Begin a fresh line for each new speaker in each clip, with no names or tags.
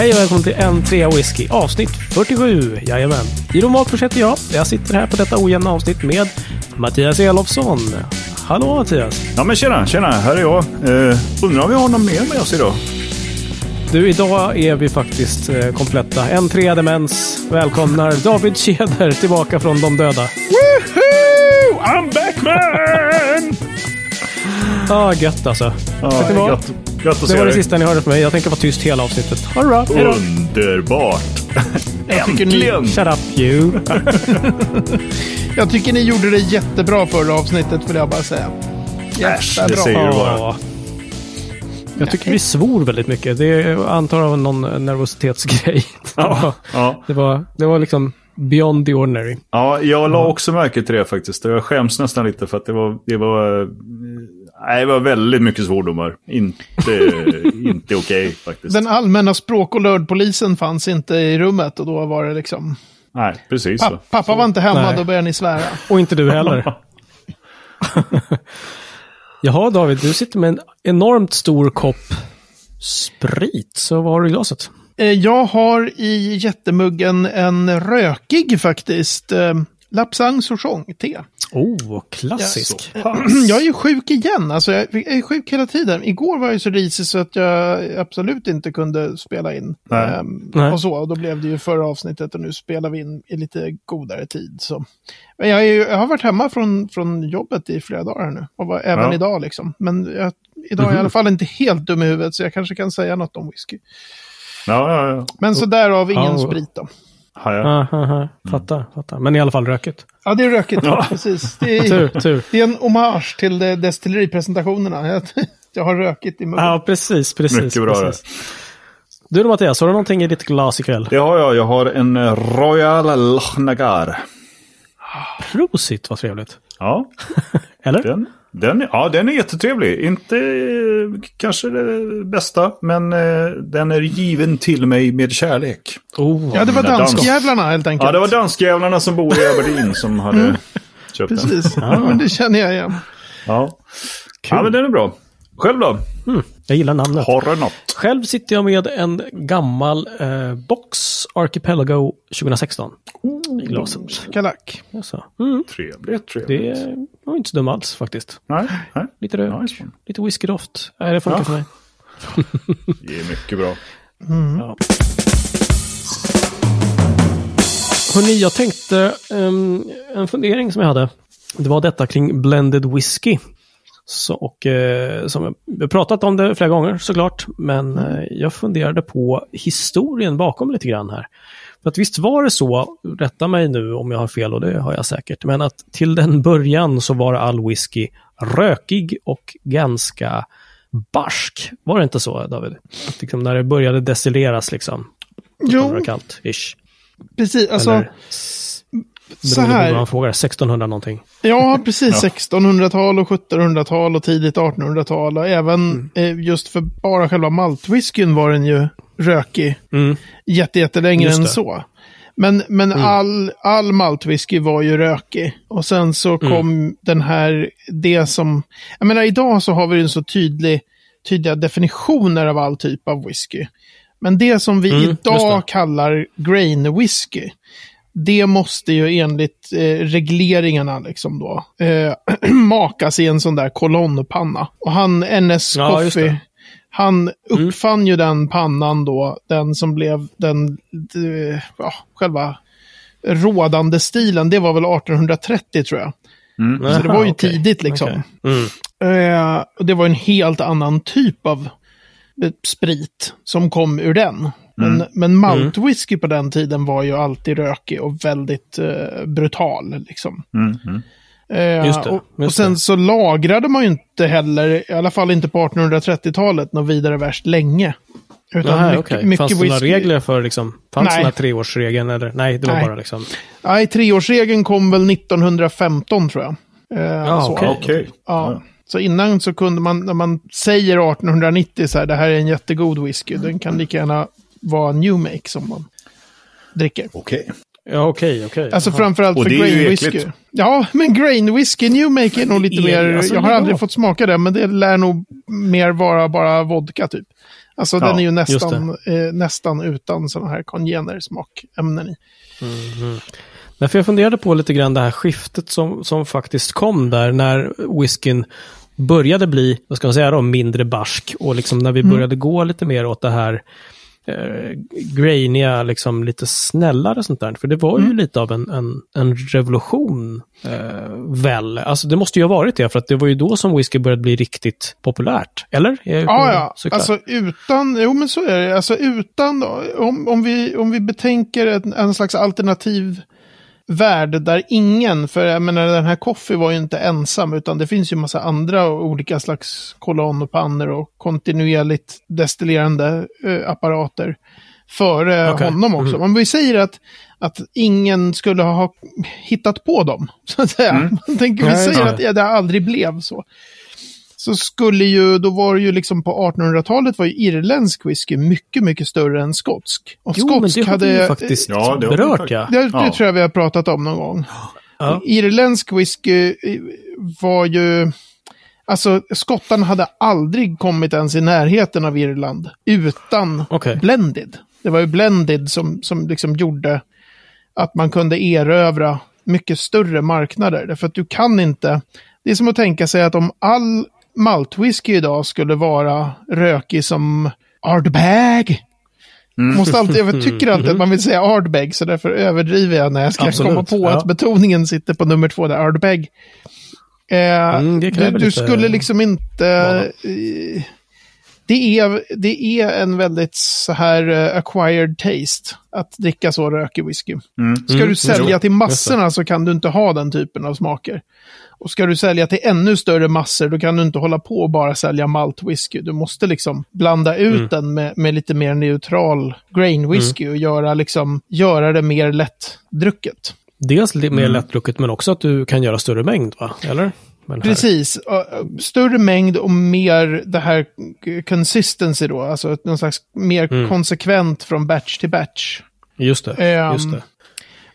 Hej och välkommen till en trea whisky avsnitt 47. Jajamän. Jiro Malfors heter jag. Jag sitter här på detta ojämna avsnitt med Mattias Elofsson. Hallå Mattias!
Ja men tjena, tjena, här är jag. Eh, undrar om vi har någon mer med oss idag?
Du, idag är vi faktiskt eh, kompletta. En trea demens välkomnar David Tjeder tillbaka från de döda.
Woohoo! I'm back man!
Ja, ah, gött alltså.
Ja,
Vet ni vad?
gött, gött att
Det
se
var det sista ni hörde från mig. Jag tänker vara tyst hela avsnittet. Ha det bra.
Underbart! Äntligen!
Shut up you.
Jag tycker ni gjorde det jättebra förra avsnittet, vill jag bara säga.
Äsch, det
Jättebra.
säger du bara.
Ja. Jag tycker vi svor väldigt mycket. Det antar jag någon nervositetsgrej.
Ja, ja.
Det var, det var liksom beyond the ordinary.
ja, jag la också märke till det faktiskt. Jag skäms nästan lite för att det var... Det var, nej, det var väldigt mycket svordomar. Inte, inte okej faktiskt.
Den allmänna språk och lördpolisen fanns inte i rummet och då var det liksom...
Nej, precis.
Pa
så.
pappa var inte hemma,
Nej.
då började ni svära.
Och inte du heller. Jaha David, du sitter med en enormt stor kopp sprit. Så vad har du i glaset?
Eh, Jag har i jättemuggen en rökig faktiskt. Eh, Lapsang Souchong-te.
Oh, klassisk.
Jag är ju sjuk igen. Alltså jag är sjuk hela tiden. Igår var jag så risig så att jag absolut inte kunde spela in.
Nej.
Ehm,
Nej.
Och så. Och då blev det ju förra avsnittet och nu spelar vi in i lite godare tid. Så. Men jag, är ju, jag har varit hemma från, från jobbet i flera dagar nu. Och var, även
Ja.
idag liksom. Men jag, idag är jag i alla fall inte helt dum i huvudet så jag kanske kan säga något om whisky.
Ja, ja, ja.
Men så därav ingen
Ja.
sprit då.
Ja, ja.
Aha, aha. Fattar, fattar. Men i alla fall rökigt.
Ja, det är rökigt. Precis. Det är,
Tur, tur.
det är en hommage till de, destilleripresentationerna. Jag, jag har rökigt i munnen.
Ja, precis, precis.
Mycket bra
precis. Du då Mattias, har du någonting i ditt glas ikväll?
Det har jag. Jag har en Royal Lachnagar.
Prosit, vad trevligt.
Ja,
Eller?
Den, den, ja, den är jättetrevlig. Inte eh, kanske det bästa, men eh, den är given till mig med kärlek.
Oh,
Ja, det var danskjävlarna helt enkelt.
Ja, det var danskjävlarna som bor i Aberdeen som hade köpt den.
Precis, ja. men det känner jag igen.
Ja. ja, men den är bra. Själv då?
jag gillar namnet.
Har du något?
Själv sitter jag med en gammal eh, box Archipelago 2016 i glaset.
Kalack.
Alltså, mm,
Trevligt, trevligt.
det var inte så dum alls faktiskt.
Nej, nej.
Lite rök,
Nice
lite whiskydoft. Nej, det funkar
Ja.
för mig.
Det är mycket bra.
Ja. Hörrni, jag tänkte ehm, en fundering som jag hade. Det var detta kring blended whisky. Så, och, eh, som jag, pratat om det flera gånger såklart, men eh, jag funderade på historien bakom lite grann här. För att visst var det så, rätta mig nu om jag har fel och det har jag säkert, men att till den början så var all whisky rökig och ganska barsk. Var det inte så David? Att liksom när det började destilleras liksom,
Jo,
kallt, ish.
precis. Alltså,
Eller
så
beroende på
här.
man frågar, 1600 någonting.
Ja, precis. 1600-tal och 1700-tal och tidigt 1800-tal. Och även eh, just för bara själva maltwhiskyn var den ju rökig
Mm.
jätte, jättelänge än så. Men, men all, all maltwhisky var ju rökig. Och sen så kom den här, det som... Jag menar, idag så har vi en så tydlig, tydliga definitioner av all typ av whisky. Men det som vi
Mm,
idag kallar grain whisky, det måste ju enligt eh, regleringarna liksom då eh, makas i en sån där kolonnpanna. Och han, NS
Ja,
Coffee, han uppfann ju den pannan då, den som blev den, eh, ja, själva rådande stilen. Det var väl 1830 tror jag. Så det var ju
okej.
tidigt liksom.
Okej. Mm.
Eh, och det var en helt annan typ av eh, sprit som kom ur den. Men, men maltwhisky på den tiden var ju alltid rökig och väldigt eh, brutal. Liksom.
Mm, mm.
Eh,
Just det,
och,
just
och sen
det.
så lagrade man ju inte heller, i alla fall inte på 1830-talet, något vidare värst länge. Utan
Nähä,
mycket,
okej.
mycket
Fanns det några regler för liksom, fanns
Nej.
den här treårsregeln eller? Nej, det var
Nej.
bara liksom,
Nej, treårsregeln kom väl 1915 tror jag. Eh,
Ja,
så.
okej.
Okej.
Ja. Så innan så kunde man, när man säger 1890 så här, det här är en jättegod whisky, den kan lika gärna vara new make som man dricker.
Okej.
ja okej, okej.
Alltså
Jaha.
framförallt för grain whisky. Ja, men grain whisky, new make är nog lite
Är-
mer,
alltså,
jag har aldrig fått smaka det, men det lär nog mer vara bara vodka typ. Alltså
Ja,
den är ju nästan, eh, nästan utan sådana här kongenersmakämnen i.
Men för jag funderade på lite grann det här skiftet som, som faktiskt kom där när whiskyn började bli, vad ska man säga då, mindre barsk och liksom när vi började gå lite mer åt det här eh, grainiga, liksom lite snällare sånt där. För det var ju lite av en, en, en revolution, eh, väl? Alltså det måste ju ha varit det, för att det var ju då som whisky började bli riktigt populärt. Eller?
Ja, ja.
cyklar?
Alltså utan, jo men så är det. Alltså utan, om, om, vi, om vi betänker en, en slags alternativ värld där ingen, för jag menar den här Coffee var ju inte ensam, utan det finns ju massa andra olika slags kolonn och kontinuerligt destillerande eh, apparater före
Okej.
honom också.
Mm.
Men vi säger att, att ingen skulle ha hittat på dem, så att säga. Man tänker, vi säger
ja.
att ja, det aldrig blev så så skulle ju, då var det ju liksom på 1800-talet var ju irländsk whisky mycket, mycket större än skotsk. Och
Jo, men
skotsk
det har
hade...
vi ju faktiskt
Ja, det
berört, ja.
Det, det
Ja.
tror jag vi har pratat om någon gång.
ja.
Irländsk whisky eh, var ju... Alltså, skottarna hade aldrig kommit ens i närheten av Irland utan
Okej.
blended. Det var ju blended som, som liksom gjorde att man kunde erövra mycket större marknader. Därför att du kan inte... Det är som att tänka sig att om all maltwhisky idag skulle vara rökig som Ardbeg. Måste alltid, jag tycker alltid att man vill säga Ardbeg, så därför överdriver jag när jag ska
Absolut,
komma på
ja.
att betoningen sitter på nummer två där, Ardbeg. Eh,
Mm,
du, du skulle liksom inte... eh, det, är, det är en väldigt så här eh, acquired taste att dricka så rökig whisky. Ska
Mm,
du sälja
jo,
till massorna så kan du inte ha den typen av smaker. Och ska du sälja till ännu större massor, då kan du inte hålla på och bara sälja malt whisky. Du måste liksom blanda ut
Mm.
den med, med lite mer neutral grain whisky och göra, liksom, göra det mer lättdrucket.
Dels lite
Mm.
mer lättdrucket, men också att du kan göra större mängd, va? Eller?
Precis. Större mängd och mer det här consistency då. Alltså någon slags mer
Mm.
konsekvent från batch till batch.
Just det.
Ehm,
just det.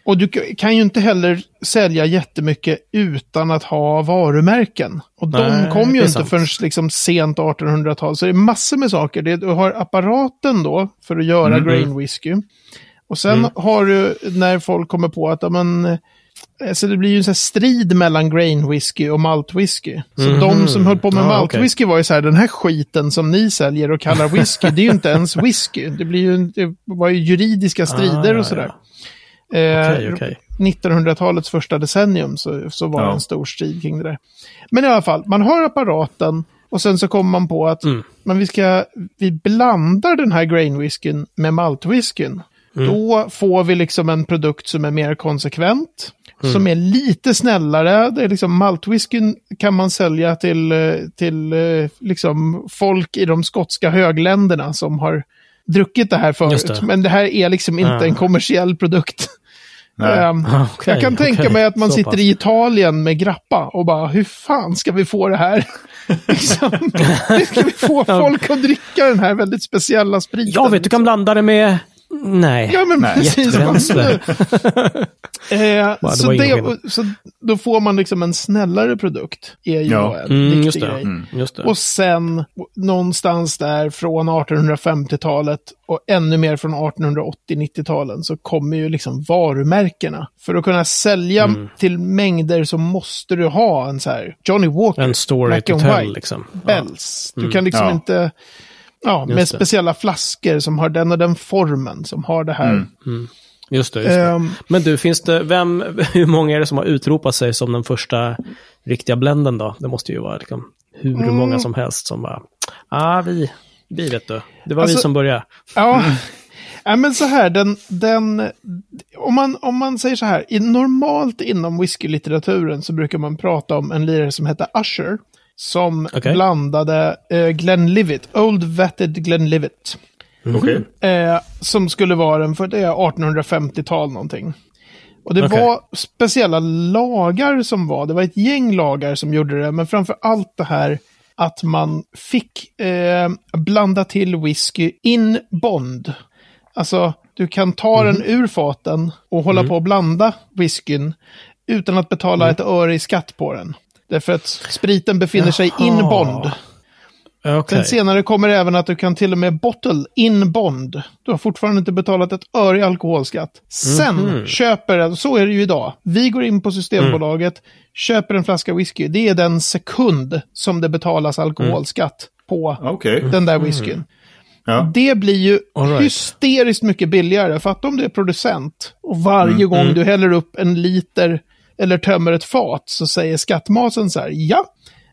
Och du kan ju inte heller sälja jättemycket utan att ha varumärken. Och de
Nej,
kom ju inte
sant.
förrän liksom sent 1800-tal. Så det är massor med saker. Det, du har apparaten då för att göra
Mm.
grain whisky. Och sen
Mm.
har du när folk kommer på att ja, men, eh, så det blir ju en strid mellan grain whisky och malt whisky. Så
Mhm.
de som höll på med
Ja,
malt
okej.
whisky var ju så här, den här skiten som ni säljer och kallar whisky, det är ju inte ens whisky. Det, blir ju, det var ju juridiska strider
Ah,
och sådär.
ja. Okej, okej.
1900-talets första decennium så, så var det
Ja.
en stor strid kring det där. Men i alla fall, man har apparaten och sen så kommer man på att
Mm.
men vi, ska, vi blandar den här grain whiskyn med maltwhiskyn.
Mm.
Då får vi liksom en produkt som är mer konsekvent.
Mm.
Som är lite snällare. Det är liksom maltwhiskyn kan man sälja till, till eh, liksom folk i de skotska högländerna som har druckit det här förut.
det.
Men det här är liksom inte
Ah.
en kommersiell produkt.
Nej.
Ehm,
Ah, okej,
jag kan tänka
okej.
mig att man
Så
sitter
pass.
i Italien med grappa och bara, hur fan ska vi få det här? liksom, hur ska vi få folk att dricka den här väldigt speciella spriten?
Jag vet, du kan blanda det med... Nej.
Ja, men
Nej.
precis.
Jättebränsle.
Eh,
det
så, det, så då får man liksom en snällare produkt. är ju
Ja.
en
Mm,
viktig grej.
Mm.
Och sen någonstans där från 1850-talet och ännu mer från 1880-90-talen så kommer ju liksom varumärkena. För att kunna sälja
Mm.
till mängder så måste du ha en så här Johnny Walker,
en story
Black
to tell,
White,
liksom. Ja.
Bells. Du
Mm.
kan liksom
Ja.
inte... Ja, med
Just det.
speciella flaskor som har den och den formen, som har det här.
Mm.
Just det, just det.
Ehm,
Men du, finns det, vem, hur många är det som har utropat sig som den första riktiga blenden då? Det måste ju vara liksom hur
Mm.
många som helst som bara, ah, vi, vi vet du. Det var
Alltså-
vi som började.
Ja,
Mm.
ja men så här, den, den, om, man, om man säger så här, i, normalt inom whiskylitteraturen så brukar man prata om en lirare som heter Usher, som
Okej.
blandade eh, Glenlivet, Old Vatted Glenlivet,
Okej.
eh, som skulle vara den, för det är 1850-tal någonting. Och det
Okej.
var speciella lagar som var, det var ett gäng lagar som gjorde det, men framför allt det här att man fick eh, blanda till whisky in bond. Alltså, du kan ta den ur faten och hålla på att blanda whiskyn utan att betala ett öre i skatt på den. Därför att spriten befinner sig in
Jaha.
bond.
Okej.
Sen senare kommer även att du kan till och med bottle in bond. Du har fortfarande inte betalat ett öre i alkoholskatt. Sen
Mhm.
köper en, så är det ju idag. Vi går in på Systembolaget, köper en flaska whisky. Det är den sekund som det betalas alkoholskatt på
Okej.
den där whiskyn.
Ja.
Det blir ju
right.
hysteriskt mycket billigare. För att om du är producent och varje
Mm,
gång du häller upp en liter eller tömmer ett fat så säger skattmasen så här, ja,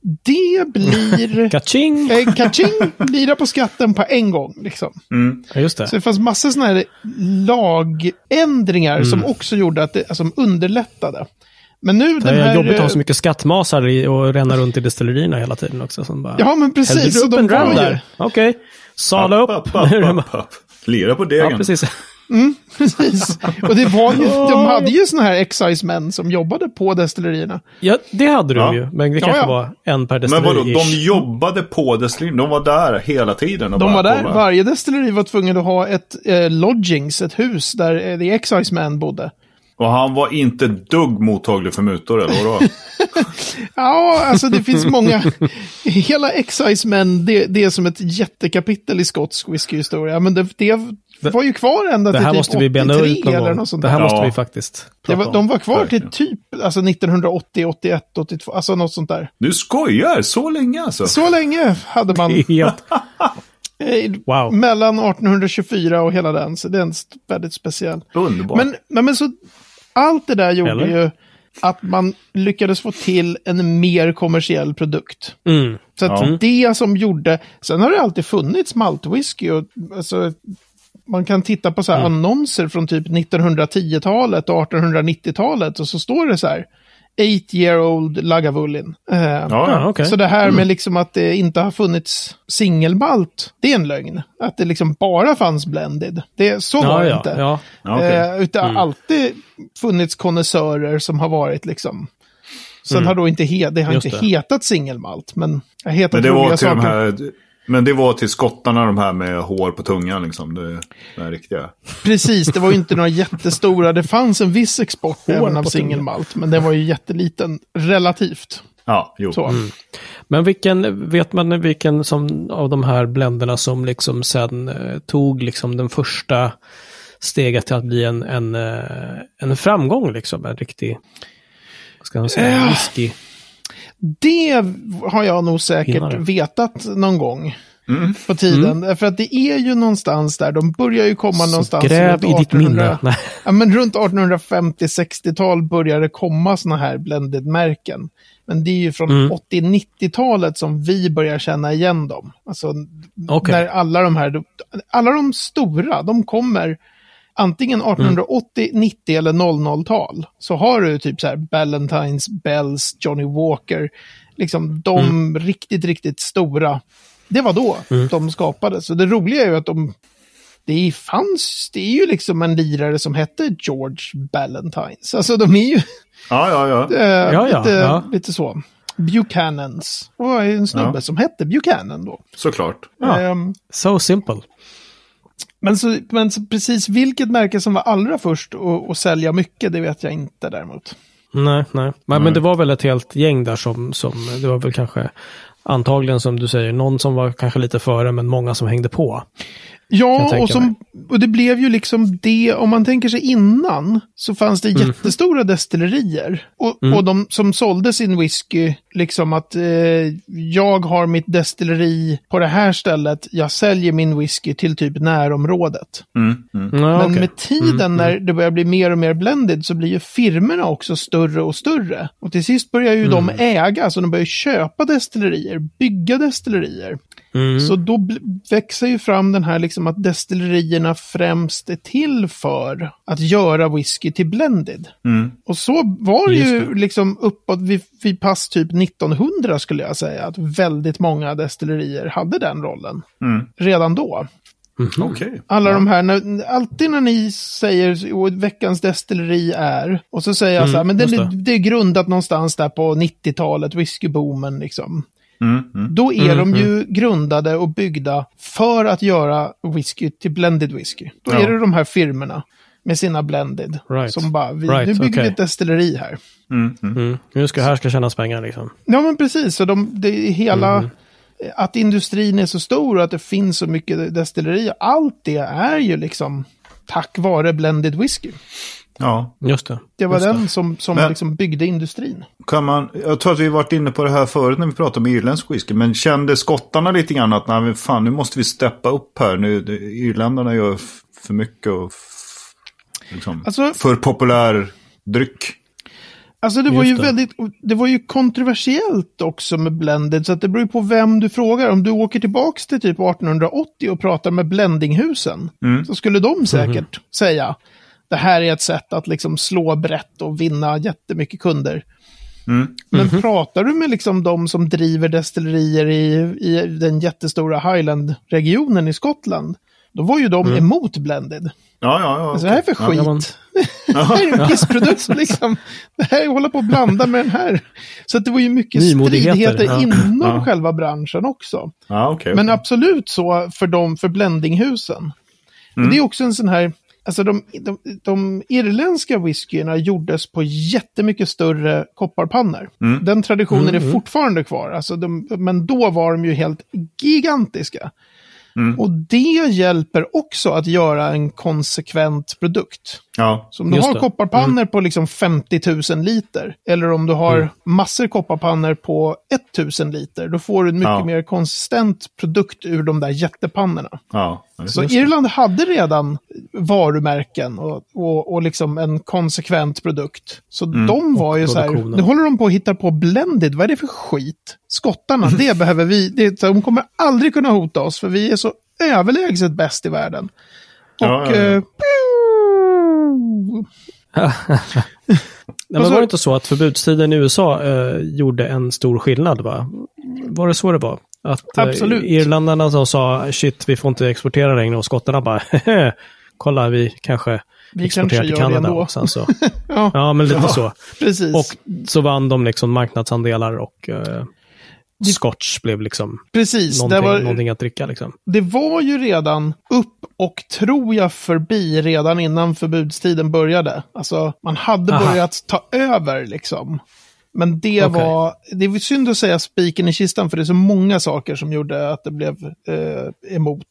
det blir...
Kaching!
Eh, Kaching, lira på skatten på en gång. Liksom.
Ja, just det.
Så det fanns massor sådana här lagändringar som också gjorde att det alltså, underlättade. Men nu
Det
den
är
här...
jobbigt att ha
eh,
så mycket skattmasar i och ränna runt i destillerierna hela tiden också. Som bara,
Ja, men precis.
upp en
ju,
där? Okej. Sala upp.
Upp, upp, upp, upp, upp. Lira på degen.
ja, precis.
precis. Och det var ju, de hade ju sådana här excise-män som jobbade på destillerierna.
Ja, det hade de
Ja.
ju. Men det
Ja,
kanske
ja.
var en per
Men
destilleri.
vadå, de jobbade på destilleriet. De var där hela tiden. Och
De
bara
var där,
kollade.
varje destilleri var tvungen att ha ett eh, lodgings, ett hus där eh, the excise-man bodde.
Och han var inte dugg mottaglig för mutor, eller vadå?
Ja, alltså det finns många. Hela Excise-men, det, det är som ett jättekapitel i skotsk whiskyhistoria. Men det, det var ju kvar ända
det
till
här
typ
måste vi bena
83
ut någon
eller något sånt
Det här
där.
måste
Ja.
vi faktiskt
Det
prata
var, de var kvar
Verkligen.
till typ alltså 1980, 81, 82, alltså något sånt där.
Du skojar, så länge alltså?
Så länge hade man
Wow.
mellan 1824 och hela den, så det är en väldigt speciell.
Underbart.
Men, men, men så, allt det där gjorde
Eller?
ju att man lyckades få till en mer kommersiell produkt.
Mm.
Så att
Ja.
det som gjorde, sen har det alltid funnits maltwhisky och alltså, man kan titta på så här
Mm.
annonser från typ 1910-talet och 1890-talet och så står det så här Eight year old Lagavulin. Eh,
ja,
Ja,
ja.
okej.
Så det här med liksom att det inte har funnits singelmalt, det är en lögn. Att det liksom bara fanns blended. Det, så var det
ja,
inte.
ja.
Ja, okej.
Eh, utan det har alltid funnits konnässörer som har varit liksom... Sen
Mm.
har då inte, he, det har
Just
inte
det.
hetat singelmalt, men det har hetat
Men det var till de
saker.
här... Men det var till skottarna de här med hår på tungan liksom. Det, det riktiga.
Precis, det var ju inte några jättestora. Det fanns en viss export även av singelmalt, men den var ju jätteliten relativt.
Ja, jo.
Så.
Men vilken, vet man vilken som, av de här bländerna som liksom sen eh, tog liksom den första steget till att bli en, en, eh, en framgång liksom? En riktig, vad ska man säga, whisky.
Det har jag nog säkert
Vinnare.
vetat någon gång
Mm.
på tiden. Därför att det är ju någonstans där, de börjar ju komma någonstans.
Gräv
runt
i ditt
1800
minne.
Ja, men runt 1850-60-tal började det komma sådana här blended-märken. Men det är ju från
Mm.
80-90-talet som vi börjar känna igen dem. Alltså,
Okej.
när alla de här, alla de stora, de kommer antingen 1880, 90 eller 00-tal. Så har du typ så här Ballantines, Bells, Johnny Walker, liksom de riktigt, riktigt stora. Det var då de skapades. Så det roliga är ju att de det fanns, det är ju liksom en lirare som hette George Ballantines. Alltså de är ju
Ja, ja, ja.
eh,
Ja, ja,
lite,
ja.
lite så. Buchanans. Och en snubbe
Ja.
som hette Buchanan då.
Såklart.
Ja.
Ehm,
So simple.
Men, så, men så precis vilket märke som var allra först att, sälja mycket, det vet jag inte däremot.
Nej, nej. Men, men det var väl ett helt gäng där som, som, det var väl kanske antagligen som du säger, någon som var kanske lite före men många som hängde på.
Ja, och, som, och det blev ju liksom det, om man tänker sig innan, så fanns det
Mm.
jättestora destillerier. Och, och de som sålde sin whisky, liksom att eh, jag har mitt destilleri på det här stället, jag säljer min whisky till typ närområdet.
Mm, mm.
Ja,
Men
okej.
med tiden när det börjar bli mer och mer blended så blir ju firmerna också större och större. Och till sist börjar ju de äga, så de börjar köpa destillerier, bygga destillerier.
Mm.
Så då växer ju fram den här liksom att destillerierna främst är till för att göra whisky till blended.
Mm.
Och så var det ju liksom uppåt vid, vid pass typ 1900 skulle jag säga, att väldigt många destillerier hade den rollen.
Mm.
Redan då.
Okej.
Alla de här, när, alltid när ni säger veckans destilleri är, och så säger jag så här, men
just
det.
det.
det är grundat någonstans där på 90-talet, whiskyboomen liksom.
Mm, mm.
Då är de ju grundade och byggda för att göra whisky till blended whisky. Då
Ja.
är det de här firmorna med sina blended.
Right.
Som bara, vi,
Right,
nu bygger
okej.
vi ett destilleri här.
Mm, mm.
Mm. Nu ska här ska tjänas pengar liksom.
Ja men precis, så de, det är hela...
Mm.
att industrin är så stor och att det finns så mycket destillerier. Allt det är ju liksom tack vare blended whisky.
Ja,
Just det.
Det var den som, som
Men-
liksom byggde industrin.
kan man, jag tror att vi varit inne på det här förut när vi pratade om irländsk whisky. Men kände skottarna lite grann att nej, fan, nu måste vi steppa upp här. Nu, det- irländarna gör för mycket och liksom,
Alltså-
för populär dryck.
Alltså det var, ju
det.
väldigt, det var ju kontroversiellt också med blended, så att det beror ju på vem du frågar. Om du åker tillbaks till typ 1880 och pratar med blendinghusen, så skulle de säkert säga det här är ett sätt att liksom slå brett och vinna jättemycket kunder. Men pratar du med liksom de som driver destillerier i, i den jättestora Highland-regionen i Skottland, då var ju de emot blended.
Ja, ja, ja.
Alltså, det här är för skit.
Ja, man-
Det här är en pissprodukt liksom. Det här är att hålla på att blanda med den här. Så att det var ju mycket stridigheter
ja.
inom
Ja.
själva branschen också.
Ja, okej.
Men absolut så för de, för blendinghusen. Och det är också en sån här, alltså de, de, de irländska whiskyerna gjordes på jättemycket större kopparpannor. Den traditionen är fortfarande kvar, alltså de, men då var de ju helt gigantiska. Och det hjälper också att göra en konsekvent produkt.
Ja,
Så om du har
det.
kopparpannor på liksom 50 000 liter, eller om du har
Mm.
massor kopparpannor på 1000 liter, då får du en mycket
Ja.
mer konsistent produkt ur de där jättepannorna.
ja.
Så Irland hade redan varumärken och, och, och liksom en konsekvent produkt. Så de var ju så här, nu håller de på att hitta på blended, vad är det för skit? Skottarna, det behöver vi, det, de kommer aldrig kunna hota oss för vi är så överlägset bäst i världen. Och...
Ja, ja, ja.
eh,
Nej, men var det inte så att förbudstiden i USA eh, gjorde en stor skillnad? Va? Var det så det var? Att eh,
Absolut.
irländarna som sa shit, vi får inte exportera längre och skottarna bara kolla, vi kanske
Vi
exporterar
kanske
till Kanada.
ändå.
Och sen så,
ja,
ja, men lite så.
precis.
Och så vann de liksom marknadsandelar och eh, scotch blev liksom
precis. Det
någonting,
var,
någonting att dricka. Liksom.
det var ju redan upp och tror jag förbi redan innan förbudstiden började. Alltså, man hade
Aha.
börjat ta över liksom. Men det
Okej.
var, det är synd att säga spiken i kistan för det är så många saker som gjorde att det blev eh, emot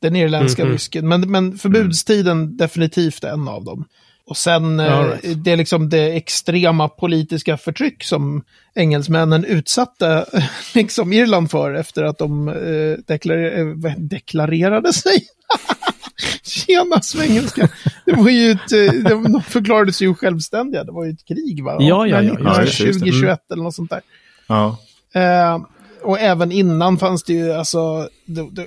den irländska
Mhm.
whiskyn. Men, men förbudstiden definitivt en av dem. Och sen eh,
right.
det är liksom det extrema politiska förtryck som engelsmännen utsatte liksom Irland för efter att de eh, deklarer- eh, deklarerade sig. Tjena svengelska! Det var ju ett, eh, de de förklarade sig ju självständiga, det var ju ett krig va?
Ja, ja, ja, just
det, just det.
2021 eller något sånt där.
Ja.
Eh, och även innan fanns det ju alltså det, det,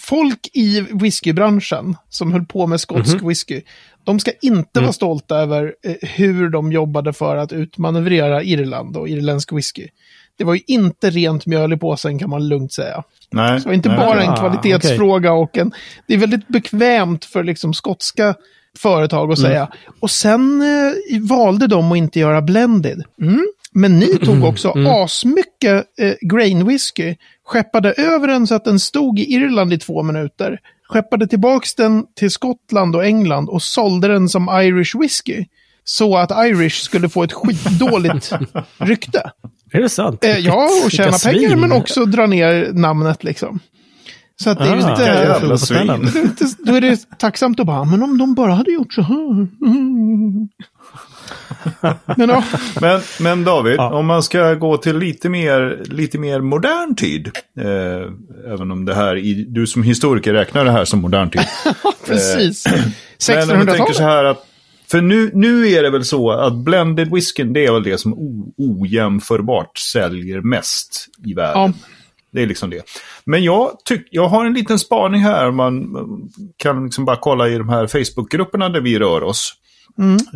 folk i whiskybranschen som höll på med skotsk whisky. De ska inte vara stolta över eh, hur de jobbade för att utmanövrera Irland och irländsk whisky. Det var ju inte rent mjöl i påsen kan man lugnt säga.
Nej.
Det var inte
nej,
bara
okej.
en
Ah,
kvalitetsfråga och en... Det är väldigt bekvämt för liksom skotska företag att säga. Och sen eh, valde de att inte göra blended. Mm. Men ni tog också asmycket eh, grain whisky, skeppade över den så att den stod i Irland i två minuter, skeppade tillbaks den till Skottland och England och sålde den som Irish whisky. Så att Irish skulle få ett skitdåligt rykte.
Är det sant?
Eh, ja, och tjäna pengar men också dra ner namnet liksom. Så att det är
Ah,
jävla svin.
Det är lite- Då är det tacksamt att bara, men om de bara hade gjort så här. Mm. Men ja,
Men, men David,
Ja.
om man ska gå till lite mer, lite mer modern tid. Eh, även om det här, i, du som historiker räknar det här som modern tid.
precis.
Men om man tänker så
1600-talet.
här att, för nu, nu är det väl så att blended whiskyn det är väl det som ojämförbart säljer mest i världen.
Ja,
Det är liksom det. Men jag, tyck, jag har en liten spaning här. Man kan liksom bara kolla i de här Facebookgrupperna där vi rör oss.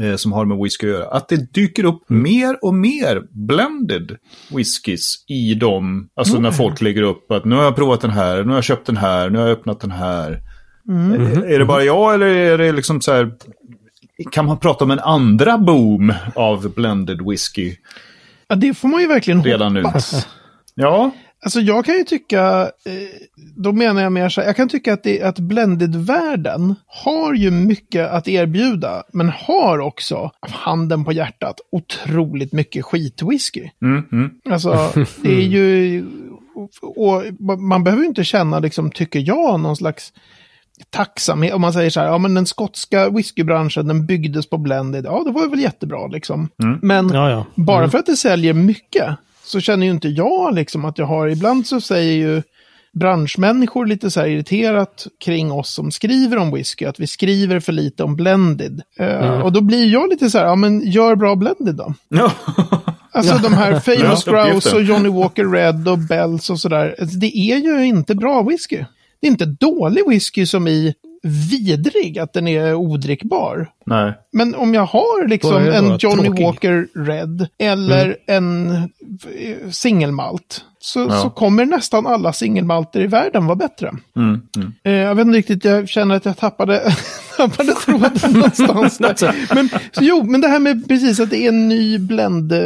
Eh, som har med whisky att göra. Att det dyker upp mer och mer blended whiskys i dem. Alltså när folk lägger upp att nu har jag provat den här, nu har jag köpt den här, nu har jag öppnat den här. Eh, Är det bara jag eller är det liksom så här... Kan man prata om en andra boom av blended whisky
ja, det får man ju verkligen
redan nu?
hoppas.
Ja,
Alltså jag kan ju tycka, eh, då menar jag mer så här, jag kan tycka att, det, att blended-världen har ju mycket att erbjuda, men har också, handen på hjärtat, otroligt mycket skitwhisky.
mm, mm.
Alltså, det är ju och man behöver ju inte känna, liksom, tycker jag, någon slags tacksamhet. Om man säger så här, ja men den skotska whiskybranschen den byggdes på blended. Ja, det var väl jättebra liksom.
Mm.
Men
Ja, ja.
bara
Mm.
för att det säljer mycket så känner ju inte jag liksom att jag har, ibland så säger ju branschmänniskor lite så här irriterat kring oss som skriver om whisky, att vi skriver för lite om blended.
Mm.
Och då blir jag lite så här, ja men gör bra blended då. Alltså de här Famous Grouse och Johnny Walker Red och Bells och sådär. Alltså, det är ju inte bra whisky. Det är inte dålig whisky som i vidrig, att den är odrickbar.
Nej.
Men om jag har liksom en Johnny
tråkig.
Walker Red eller en eh, singelmalt så,
Ja.
så kommer nästan alla singelmalter i världen vara bättre.
Mm. Mm.
Eh, jag vet inte riktigt, jag känner att jag tappade, tappade tråden någonstans. Där. Men, så, jo, men det här med precis att det är en ny blend. Eh,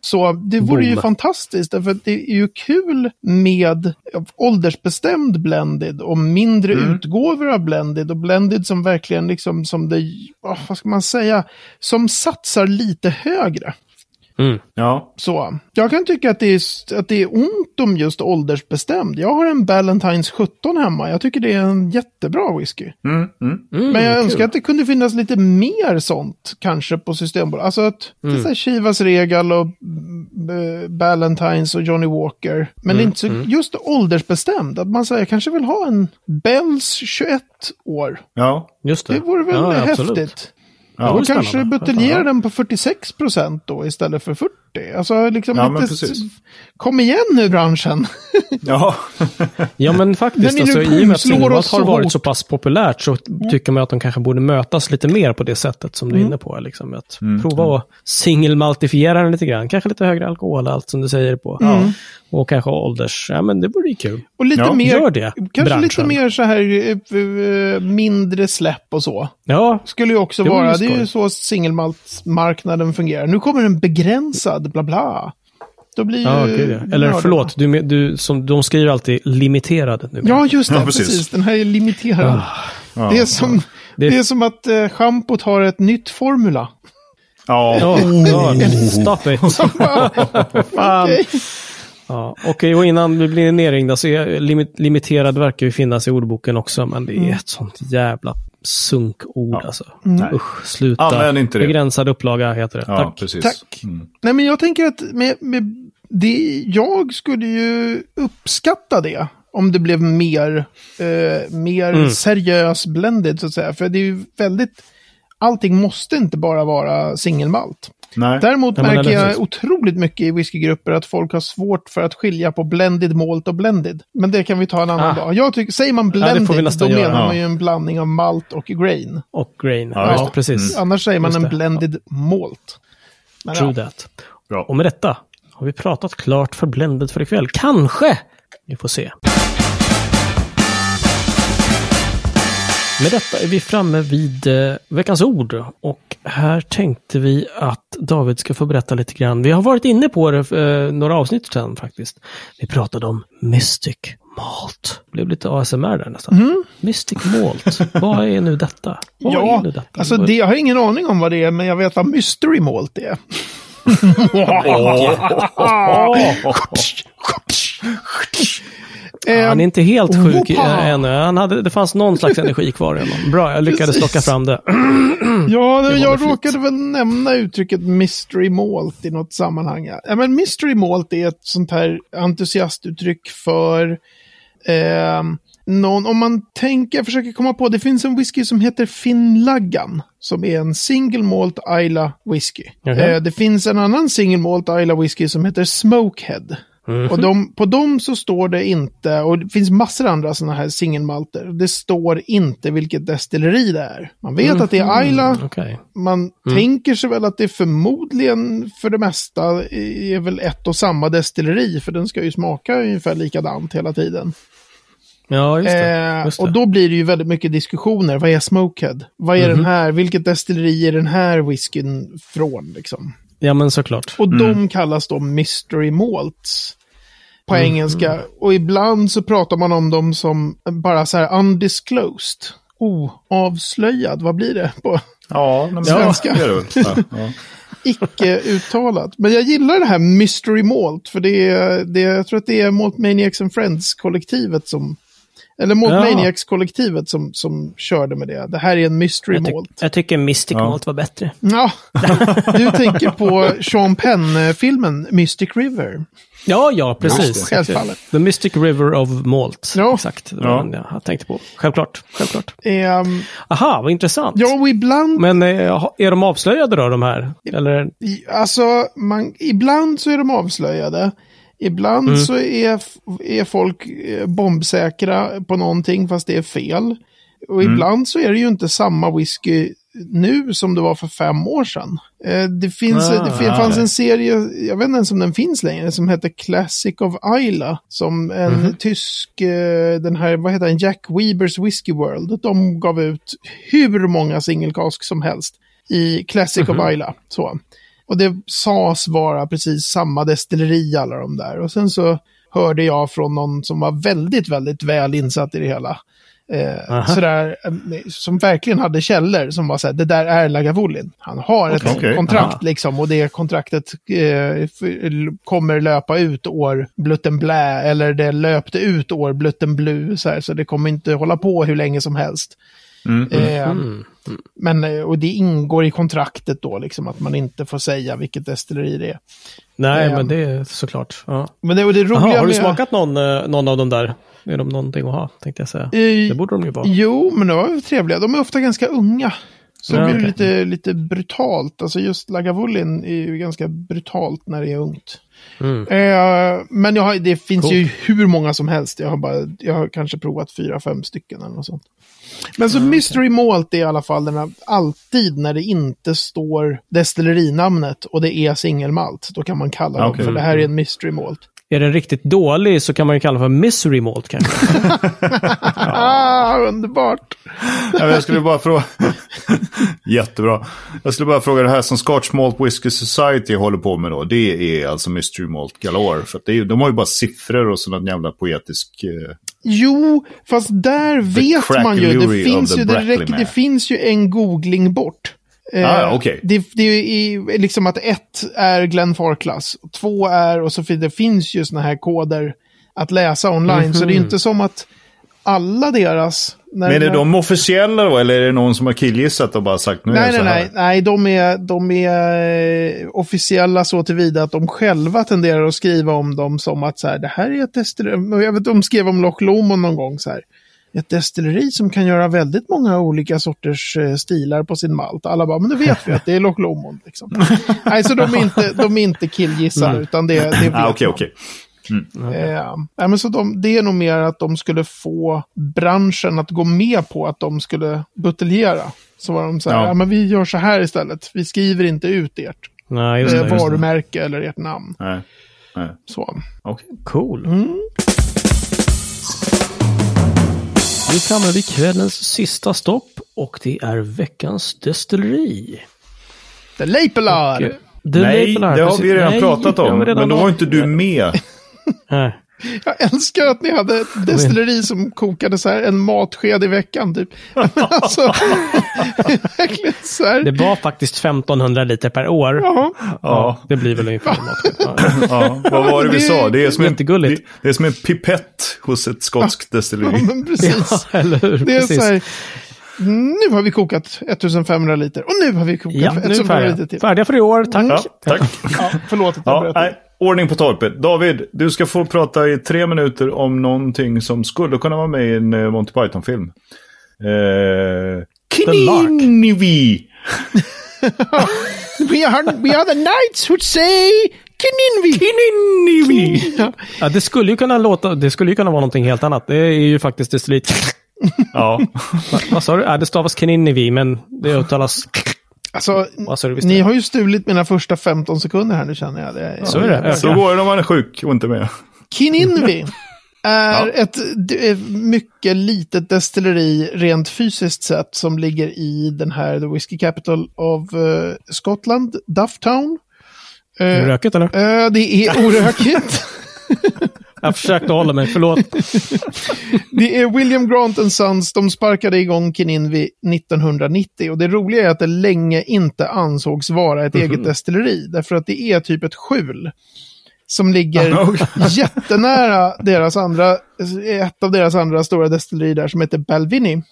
så det vore ju
Boom.
fantastiskt, därför att det är ju kul med åldersbestämd blended och mindre utgåvor av blended och blended som verkligen liksom som det, vad ska man säga, som satsar lite högre.
Mm.
Ja.
Så, jag kan tycka att det, är, att det är ont om just åldersbestämd. Jag har en Ballantines 17 hemma. Jag tycker det är en jättebra whisky.
Mm. Mm.
Mm,
Men jag
kul.
önskar att det kunde finnas lite mer sånt kanske på Systembolaget. Alltså att det är
Mm.
så här Chivas Regal och mm, Ballantines och Johnny Walker. Men det är inte så just åldersbestämd. Att man säger jag kanske vill ha en Bells 21 år.
Ja.
Just det.
Det vore väl
Ja, ja, absolut.
Ja.
och kanske buteljera den på 46 procent då istället för 40. Alltså liksom
Ja, precis.
Kom igen nu branschen.
Ja.
Ja men faktiskt, alltså, i och med att
oss
har
så
varit
hårt.
så pass populärt så tycker man att de kanske borde mötas lite mer på det sättet som
Mm.
du är inne på. Liksom, att prova att singelmaltifiera den lite grann. Kanske lite högre alkohol, allt som du säger på.
Mm.
Ja. Och kanske ålders. Ja men det vore ju kul.
Och lite
Ja,
mer...
Gör det,
Kanske
branschen.
lite mer så här eh, eh, mindre släpp och så.
Ja,
Skulle ju också
Det
vara, det är ju så singelmaltsmarknaden fungerar. Nu kommer en begränsad, bla bla. Då blir ju...
ja gud, ja. Eller förlåt, du, du, som, de skriver alltid limiterad nu.
Ja, just det.
Ja,
precis.
precis.
Den här är limiterad.
Ja.
det, är som,
Det-
det... är som att eh, schampot har ett nytt formula.
Ja.
Ja, ja, stop it. Fan.
Okej.
Ja, Okej, och innan vi blir nerringda så är limit, limiterad verkar ju finnas i ordboken också, men det är
Mm.
ett sånt jävla sunkord alltså.
Nej.
Usch, sluta.
Använd inte det.
Begränsad upplaga heter det.
Ja,
Tack.
precis.
Tack.
Mm.
Nej, men jag tänker att med, med det, jag skulle ju uppskatta det. Om det blev mer, eh, mer
Mm.
seriös blended så att säga. För det är ju väldigt, allting måste inte bara vara singelmalt.
Nej.
Däremot
Ja, men
märker jag otroligt mycket i whiskygrupper att folk har svårt för att skilja på blended malt och blended. Men det kan vi ta en annan
Ah.
dag. Jag tycker, säger man blended,
nästan
då menar
Ja.
man ju en blandning av malt och grain.
Och grain.
Ja,
Ja, precis.
Annars säger man en blended malt. Men
True
ja.
that.
Bra.
Och med detta har vi pratat klart för bländet för ikväll. Kanske! Vi får se. Med detta är vi framme vid eh, veckans ord. Och här tänkte vi att David ska få berätta lite grann. Vi har varit inne på det eh, några avsnitt sedan faktiskt. Vi pratade om Mystic Malt. Det blev lite ASMR där nästan. Mystic Malt. Vad är nu detta? Vad är
Ja,
nu detta?
alltså det, jag har ingen aning om vad det är, men jag vet vad mystery malt är. Eh,
Han är inte helt sjuk
Wopa!
äh, ännu. Han hade, det fanns någon slags energi kvar i honom. Bra, jag lyckades
Precis.
plocka fram det.
Ja, det,
Det
jag råkade väl nämna uttrycket mystery malt i något sammanhang. Ja, men mystery malt är ett sånt här entusiastuttryck för eh, någon, om man tänker, försöker komma på, det finns en whisky som heter Finnlaggan, som är en single malt Isla whisky.
Okej.
Eh, det finns en annan single malt Isla whisky som heter Smokehead.
Mhm.
Och de, på dem så står det inte, och det finns massor andra sådana här singelmalter, det står inte vilket destilleri det är. Man vet att det är Isla,
Mm, Okej.
man tänker sig väl att det förmodligen för det mesta är väl ett och samma destilleri, för den ska ju smaka ungefär likadant hela tiden.
Ja, just det.
Eh,
Just det.
och då blir det ju väldigt mycket diskussioner. Vad är Smokehead? Vad är
Mhm.
den här? Vilket destilleri är den här whiskyn från? Liksom?
Ja, men såklart.
Och de kallas då mystery malts på
Mhm.
engelska. Och ibland så pratar man om dem som bara så här undisclosed. Oavslöjad, vad blir det på?
Ja, men
Svenska.
det är det väl. Ja, ja.
icke-uttalat. Men jag gillar det här Mystery Malt, för det är, det, jag tror att det är Malt Maniacs and Friends-kollektivet som eller Malt
Ja.
Maniacs-kollektivet som, som körde med det. Det här är en Mystery
Jag,
Malt.
jag tycker Mystic
Ja.
Malt var bättre.
Ja, du tänker på Sean Penn-filmen Mystic River.
Ja, ja, precis.
Självfallet.
The Mystic River of Malt.
Ja.
Exakt, det var
Ja.
den jag tänkte på. Självklart, självklart.
Ehm,
Aha, vad intressant.
ja, och ibland,
Men eh, är de avslöjade då, de här? Eller?
alltså, man, ibland så är de avslöjade. Ibland
Mm.
så är, är folk eh, bombsäkra på någonting fast det är fel. Och
Mm.
ibland så är det ju inte samma whisky nu som det var för fem år sedan. Eh, det finns,
Ah,
det fanns en serie, jag vet inte ens om den finns längre, som heter Classic of Isla. Som en
Mhm.
tysk, eh, den här, vad heter den, Jack Weebers Whiskey World. De gav ut hur många singelkask som helst i Classic
Mhm.
of Isla. Så. Och det sades vara precis samma destilleri alla de där. Och sen så hörde jag från någon som var väldigt, väldigt väl insatt i det hela. Eh, sådär, eh, som verkligen hade källor som var så här, det där är Lagavulin. Han har ett
Okej.
kontrakt
Aha.
liksom och det kontraktet eh, kommer löpa ut år blutten blä eller det löpte ut år blutten blu så, här, så det kommer inte hålla på hur länge som helst.
Mm.
Eh,
Mm.
men, eh, och det ingår i kontraktet då, liksom, att man inte får säga vilket destilleri det är.
Nej,
Eh,
men det är såklart. Ja.
Men det, och det roliga
Aha, har du
med-
smakat någon, eh, någon av dem där? Är de någonting att ha, tänkte jag säga.
Eh,
Det borde de ju vara.
Jo, men de var trevliga. De är ofta ganska unga. Så
Ja,
det blir
okej.
lite, lite brutalt. Alltså just Lagavulin är ju ganska brutalt när det är ungt.
Mm.
Eh, men jag har, det finns
Coolt.
ju hur många som helst. Jag har, bara, jag har kanske provat fyra, fem stycken eller något sånt. Men så Mystery Malt är i alla fall den här, alltid när det inte står destillerinamnet och det är singelmalt. Då kan man kalla dem
Okej.
för det här är en Mystery Malt.
Är den riktigt dålig så kan man ju kalla för misery malt kanske.
Ah, underbart!
Ja, jag skulle bara fråga... Jättebra. Jag skulle bara fråga det här som Scotch Malt Whisky Society håller på med då. Det är alltså Mystery Malt Galore. För att det är, de har ju bara siffror och sån jävla poetisk... Eh,
Jo, fast där vet man ju. Det finns
the
ju,
man.
det finns ju en googling bort. Eh,
Ah, okej.
det, det är liksom att ett är Glenn Farclas, två är, och så fin- det finns ju såna här koder att läsa online. Så det är
Mhm.
inte som att alla deras...
men är det de officiella då? Eller är det någon som har killgissat och bara sagt nu är
Nej,
det så
nej,
här?
nej, nej, de är, de är eh, officiella så tillvida att de själva tenderar att skriva om dem som att så här, det här är ett destilleri. Jag vet, de skrev om Loch Lomond någon gång så här. Ett destilleri som kan göra väldigt många olika sorters eh, stilar på sin malt. Alla bara, men nu vet vi att det är Loch Lomond. Liksom. nej, så de är inte, de är inte killgissar, utan det, det vet
Ah, Okej,
man.
Okej.
Eh, men så de, det är nog mer att de skulle få branschen att gå med på att de skulle buteljera. Så var de så här,
Ja.
ja. men vi gör så här istället. Vi skriver inte ut ert
Nej, just det.
eh,
Just det.
varumärke eller ert namn.
Nej. Nej.
Så.
Okej.
Cool.
Mm.
Vi är framme vid kvällens sista stopp och det är veckans destilleri.
The Lapelar!
The
Nej,
Label här,
det har vi redan
Nej,
pratat
det
om.
redan
Men då var inte du med.
Nej.
Jag älskar att ni hade ett destilleri som kokade så här en matsked i veckan. Typ. Alltså, verkligen så här.
Det var faktiskt 1500 liter per år.
Ja.
Ja.
Det blir väl ungefär en matsked. Ja.
Ja, vad var det vi sa? Det är som en, det, det är som en pipett hos ett skotskt
ja,
destilleri.
men precis.
Ja, eller hur?
Det är
Precis.
så här, nu har vi kokat 1500 liter och nu har vi kokat
Ja, nu är vi
1500 liter till.
Färdiga för i år, tack.
Ja, tack.
Ja, förlåt att jag
Ja,
bröt.
Ordning på torpet. David, du ska få prata i tre minuter om någonting som skulle kunna vara med i en eh, Monty Python-film. Eh,
Lark.
Kinivi!
We, are, we are the knights who say Kininvi.
Kinivi!
Ja.
Ja, det skulle ju kunna låta, det skulle ju kunna vara någonting helt annat. Det är ju faktiskt destillit.
Ja,
Va- Vad sa du? Ja, det stavas Keninivi, men det uttalas...
Alltså, ni har ju stulit mina första 15 sekunder här nu känner jag. Det,
Så är det.
så går det när man är sjuk och inte med.
Kininvi är
Ja.
ett, mycket litet destilleri rent fysiskt sett som ligger i den här The Whiskey Capital of eh, Scotland, Dufftown.
Är det rökigt eller?
eh, det är orökigt.
Jag försökte hålla mig, förlåt.
Det är William Grant Sons, de sparkade igång Kininvi 1990 och det roliga är att det länge inte ansågs vara ett eget destilleri, därför att det är typ ett skjul som ligger jättenära deras andra, ett av deras andra stora destillerier där som heter Balvini.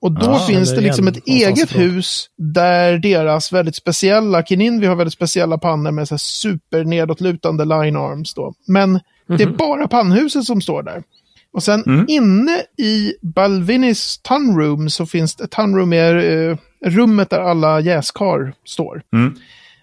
Och då
Ah,
finns det liksom ett eget hus där deras väldigt speciella, Kininvi har väldigt speciella pannor med så här super nedåtlutande line arms då. Men det är
Mhm.
bara pannhuset som står där. Och sen
Mm.
inne i Balvinis tunroom så finns det, tunroom är eh, rummet där alla jäskar står.
Mm.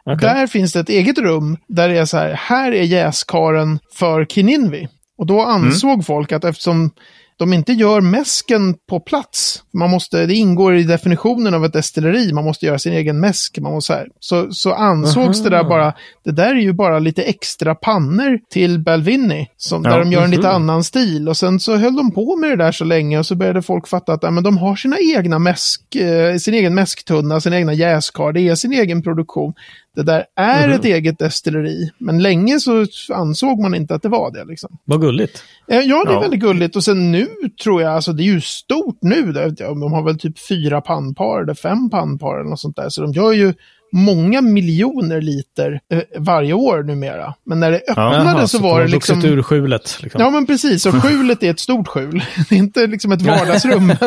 Okej.
Där finns det ett eget rum där det är så här, här är jäskaren för Kininvi. Och då ansåg folk att eftersom de inte gör mäsken på plats, man måste, det ingår i definitionen av ett destilleri, man måste göra sin egen mäsk, man måste så, så, så ansågs det där
Aha.
bara, det där är ju bara lite extra pannor till Balvini, som, där
Ja,
de gör en lite annan stil. Och sen så höll de på med det där så länge och så började folk fatta att ja, men de har sina egna mäsk, eh, sin egen mäsktunna, sin egna jäskar, det är sin egen produktion. Det där är
Mhm.
ett eget destilleri, men länge så ansåg man inte att det var det. Liksom.
Vad gulligt.
Eh, Ja, det är
Ja.
väldigt gulligt. Och sen nu tror jag, alltså det är ju stort nu. De har väl typ fyra pannpar eller fem pannpar eller något sånt där. Så de gör ju många miljoner liter eh, varje år numera. Men när det öppnade
Jaha,
så
de
var det liksom...
ur skjulet. Liksom.
Ja, men precis. Och skjulet är ett stort skjul. Det är inte liksom ett vardagsrum.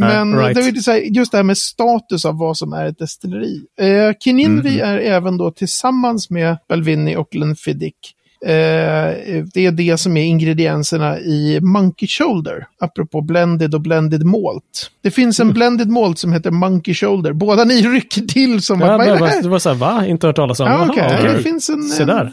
Men, men
right.
det är så här, just det här med status av vad som är ett destilleri. Eh, Kininvi är även då tillsammans med Balvini och Glenfiddich Eh, det är det som är ingredienserna i Monkey Shoulder, apropå blended och blended malt. Det finns en blended malt som heter Monkey Shoulder. Båda ni rycker till som
Ja,
vad är
det,
här?
det var så här, va? Inte hört talas om?
Ja, okej.
okej.
Det finns en, en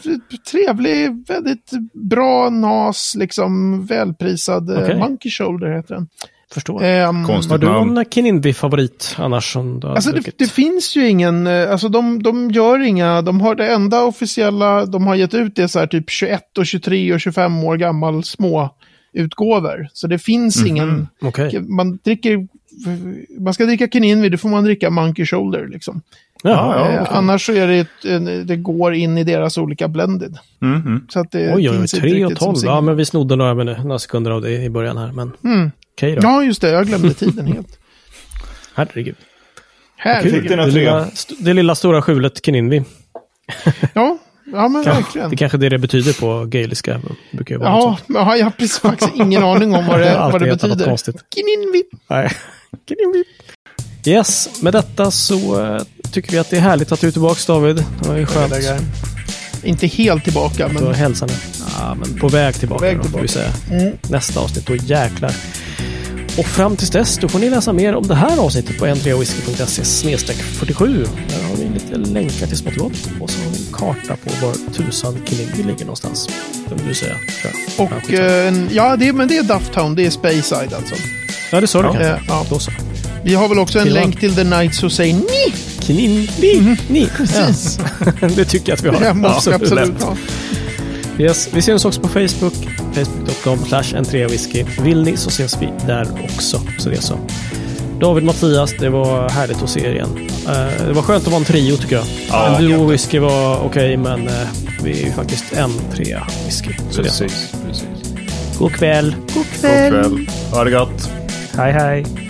trevlig, väldigt bra nas, liksom välprisad eh,
Okej.
Monkey Shoulder heter den.
Förstår.
Ehm,
Konstigt.
Har du
namn.
någon Kinindi-favorit annars som du
Alltså det, det finns ju ingen, eh, alltså de, de gör inga, de har det enda officiella de har gett ut det så här typ 21 och 23 och 25 år gammal små utgåvor. Så det finns
Mhm.
ingen,
Okej.
man dricker, man ska dricka Kininvi, då får man dricka Monkey Shoulder liksom.
Ja,
Eh,
okej.
Annars så är det, en- det går in i deras olika blended.
Mm, mm.
Så att det
Oj, oj, oj.
finns inte
3 och
riktigt som
12.
singel.
Ja, men vi snodde några, några sekunder av det i början här. Men
Mm.
okej då.
Ja, just det, jag glömde tiden helt.
Herregud.
Här
Det
tre.
lilla, det lilla stora skjulet Kininvi.
Ja, ja men verkligen.
Det är kanske det det betyder på gaeliska. Det brukar ju vara
Ja,
sånt.
men jag har precis faktiskt ingen aning om vad det, vad det betyder.
konstigt.
Kininvi.
Nej. Kininvi. Yes, med detta så eh, tycker vi att det är härligt att du är tillbaka David. Det var ju skönt.
Inte helt tillbaka,
Du har
men
hälsan. Ja, men på väg tillbaka,
På väg
då, får vi
tillbaka.
säga.
Mm.
Nästa avsnitt, då jäklar. Och fram tills dess, då får ni läsa mer om det här avsnittet på n3whisky.se 47. Där har vi lite länkar till smått och så har vi en karta på var tusan Kiningi ligger någonstans. Det vill du säga, tror jag.
och
Ja, skitsamma.
eh, ja, det, men det är Dufftown, det är Speyside alltså.
ja, det sa du
ja.
kanske.
Ja.
Då så.
Vi har väl också en
Till
länk till The Knights Who Say Ni.
Kiningi! Ni!
Precis.
Ja. det tycker jag att vi har.
Det måste vi absolut ha.
Yes, vi syns också på Facebook. Facebook.com slash n3whisky. Vill ni så ses vi där också. Så det är så. David Mattias, det var härligt att se er igen. Eh, det var skönt att vara en trio tycker jag.
Ja,
en duo whisky var okej, men eh, vi är ju faktiskt en trea whisky. Så det är så.
Precis, precis.
God kväll.
God
God kväll. Ha det gott.
Hej hej.